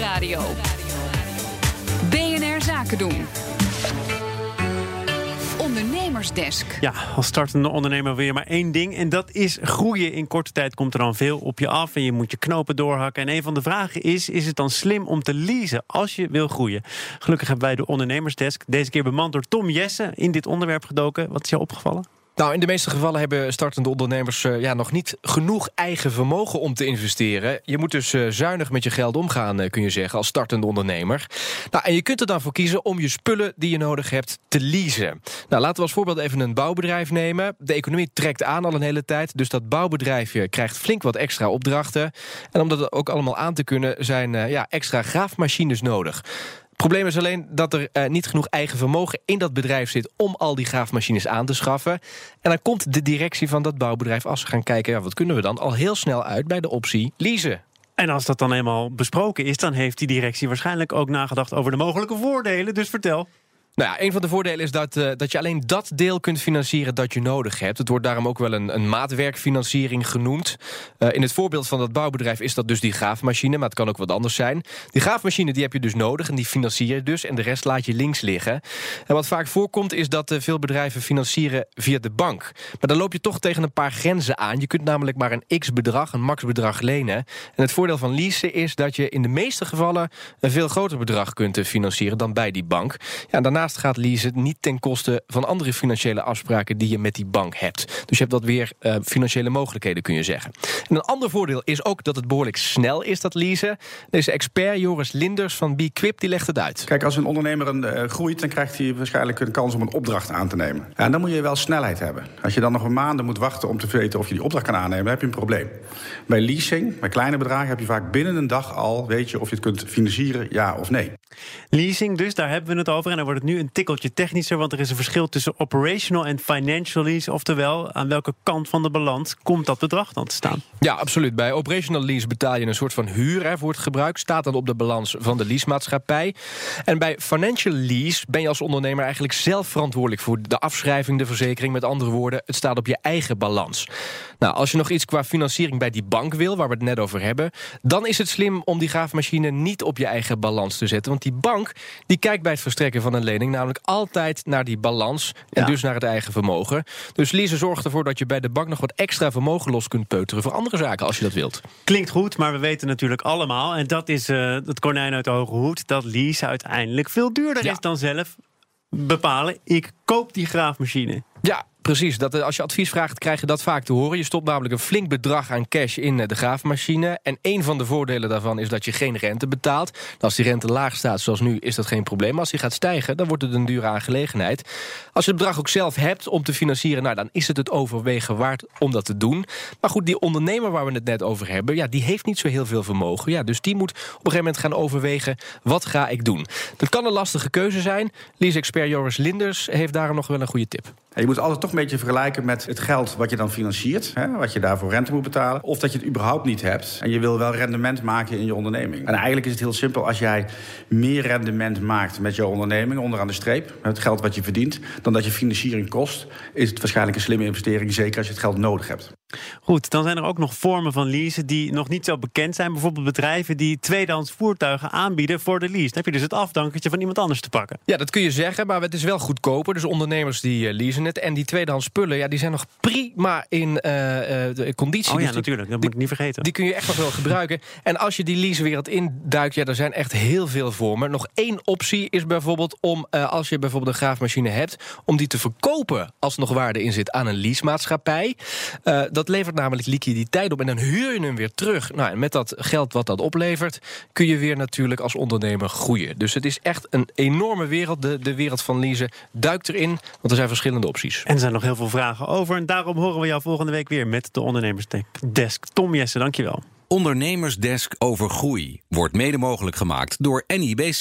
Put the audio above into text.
Nieuwsradio. BNR Zaken doen. Ondernemersdesk. Ja, als startende ondernemer wil je maar één ding en dat is groeien. In korte tijd komt er dan veel op je af en je moet je knopen doorhakken. En een van de vragen is, is het dan slim om te leasen als je wil groeien? Gelukkig hebben wij de Ondernemersdesk, deze keer bemand door Tom Jessen, in dit onderwerp gedoken. Wat is jou opgevallen? Nou, in de meeste gevallen hebben startende ondernemers uh, ja, nog niet genoeg eigen vermogen om te investeren. Je moet dus uh, zuinig met je geld omgaan, uh, kun je zeggen, als startende ondernemer. Nou, en je kunt er dan voor kiezen om je spullen die je nodig hebt te leasen. Nou, laten we als voorbeeld even een bouwbedrijf nemen. De economie trekt aan al een hele tijd, dus dat bouwbedrijfje krijgt flink wat extra opdrachten. En om dat ook allemaal aan te kunnen, zijn ja, extra graafmachines nodig probleem is alleen dat er uh, niet genoeg eigen vermogen in dat bedrijf zit om al die graafmachines aan te schaffen. En dan komt de directie van dat bouwbedrijf, als ze gaan kijken, ja, wat kunnen we dan, al heel snel uit bij de optie leasen. En als dat dan eenmaal besproken is, dan heeft die directie waarschijnlijk ook nagedacht over de mogelijke voordelen. Dus vertel. Nou ja, een van de voordelen is dat, uh, dat je alleen dat deel kunt financieren dat je nodig hebt. Het wordt daarom ook wel een, een maatwerkfinanciering genoemd. Uh, in het voorbeeld van dat bouwbedrijf is dat dus die graafmachine, maar het kan ook wat anders zijn. Die graafmachine die heb je dus nodig en die financier je dus en de rest laat je links liggen. En wat vaak voorkomt is dat uh, veel bedrijven financieren via de bank. Maar dan loop je toch tegen een paar grenzen aan. Je kunt namelijk maar een x-bedrag, een max-bedrag lenen. En het voordeel van leasen is dat je in de meeste gevallen een veel groter bedrag kunt financieren dan bij die bank. Ja, daarnaast gaat leasen niet ten koste van andere financiële afspraken die je met die bank hebt. Dus je hebt wat weer uh, financiële mogelijkheden, kun je zeggen. En een ander voordeel is ook dat het behoorlijk snel is, dat leasen. Deze expert Joris Linders van BeQuip die legt het uit. Kijk, als een ondernemer een, uh, groeit, dan krijgt hij waarschijnlijk een kans om een opdracht aan te nemen. En dan moet je wel snelheid hebben. Als je dan nog een maanden moet wachten om te weten of je die opdracht kan aannemen, heb je een probleem. Bij leasing, bij kleine bedragen, heb je vaak binnen een dag al, weet je of je het kunt financieren, ja of nee. Leasing dus, daar hebben we het over. En dan wordt het nu een tikkeltje technischer, want er is een verschil tussen operational en financial lease. Oftewel, aan welke kant van de balans komt dat bedrag dan te staan? Ja, absoluut. Bij operational lease betaal je een soort van huur hè, voor het gebruik. Staat dan op de balans van de leasemaatschappij. En bij financial lease ben je als ondernemer eigenlijk zelf verantwoordelijk voor de afschrijving, de verzekering. Met andere woorden, het staat op je eigen balans. Nou, als je nog iets qua financiering bij die bank wil, waar we het net over hebben, dan is het slim om die graafmachine niet op je eigen balans te zetten. Want die bank die kijkt bij het verstrekken van een lening namelijk altijd naar die balans en dus naar het eigen vermogen. Dus leasen zorgt ervoor dat je bij de bank nog wat extra vermogen los kunt peuteren voor andere zaken als je dat wilt. Klinkt goed, maar we weten natuurlijk allemaal, en dat is uh, het konijn uit de hoge hoed, dat lease uiteindelijk veel duurder ja. is dan zelf bepalen. Ik koop die graafmachine. Precies, dat, eh, als je advies vraagt, krijg je dat vaak te horen. Je stopt namelijk een flink bedrag aan cash in eh, de graafmachine. En een van de voordelen daarvan is dat je geen rente betaalt. Als die rente laag staat, zoals nu, is dat geen probleem. Als die gaat stijgen, dan wordt het een dure aangelegenheid. Als je het bedrag ook zelf hebt om te financieren... Nou, dan is het het overwegen waard om dat te doen. Maar goed, die ondernemer waar we het net over hebben... Ja, die heeft niet zo heel veel vermogen. Ja, dus die moet op een gegeven moment gaan overwegen... wat ga ik doen? Dat kan een lastige keuze zijn. Lease-expert Joris Linders heeft daarom nog wel een goede tip. Je moet altijd toch een beetje vergelijken met het geld wat je dan financiert. Hè, wat je daarvoor rente moet betalen. Of dat je het überhaupt niet hebt. En je wil wel rendement maken in je onderneming. En eigenlijk is het heel simpel. Als jij meer rendement maakt met jouw onderneming onderaan de streep. Het geld wat je verdient. Dan dat je financiering kost. Is het waarschijnlijk een slimme investering. Zeker als je het geld nodig hebt. Goed, dan zijn er ook nog vormen van leasen die nog niet zo bekend zijn. Bijvoorbeeld bedrijven die tweedehands voertuigen aanbieden voor de lease. Dan heb je dus het afdankertje van iemand anders te pakken. Ja, dat kun je zeggen, maar het is wel goedkoper. Dus ondernemers die uh, leasen het. En die tweedehands spullen, ja, die zijn nog prima in uh, de conditie. Oh ja, dus natuurlijk. Dat moet ik niet vergeten. Die kun je echt nog wel gebruiken. En als je die leasewereld induikt, ja, er zijn echt heel veel vormen. Nog één optie is bijvoorbeeld om, uh, als je bijvoorbeeld een graafmachine hebt... om die te verkopen als er nog waarde in zit aan een leasemaatschappij. dat levert namelijk liquiditeit op en dan huur je hem weer terug. Nou, en met dat geld wat dat oplevert, kun je weer natuurlijk als ondernemer groeien. Dus het is echt een enorme wereld. De, de wereld van leasen duikt erin, want er zijn verschillende opties. En er zijn nog heel veel vragen over. En daarom horen we jou volgende week weer met de Ondernemersdesk. Tom Jessen, dankjewel. Ondernemersdesk over groei wordt mede mogelijk gemaakt door NIBC.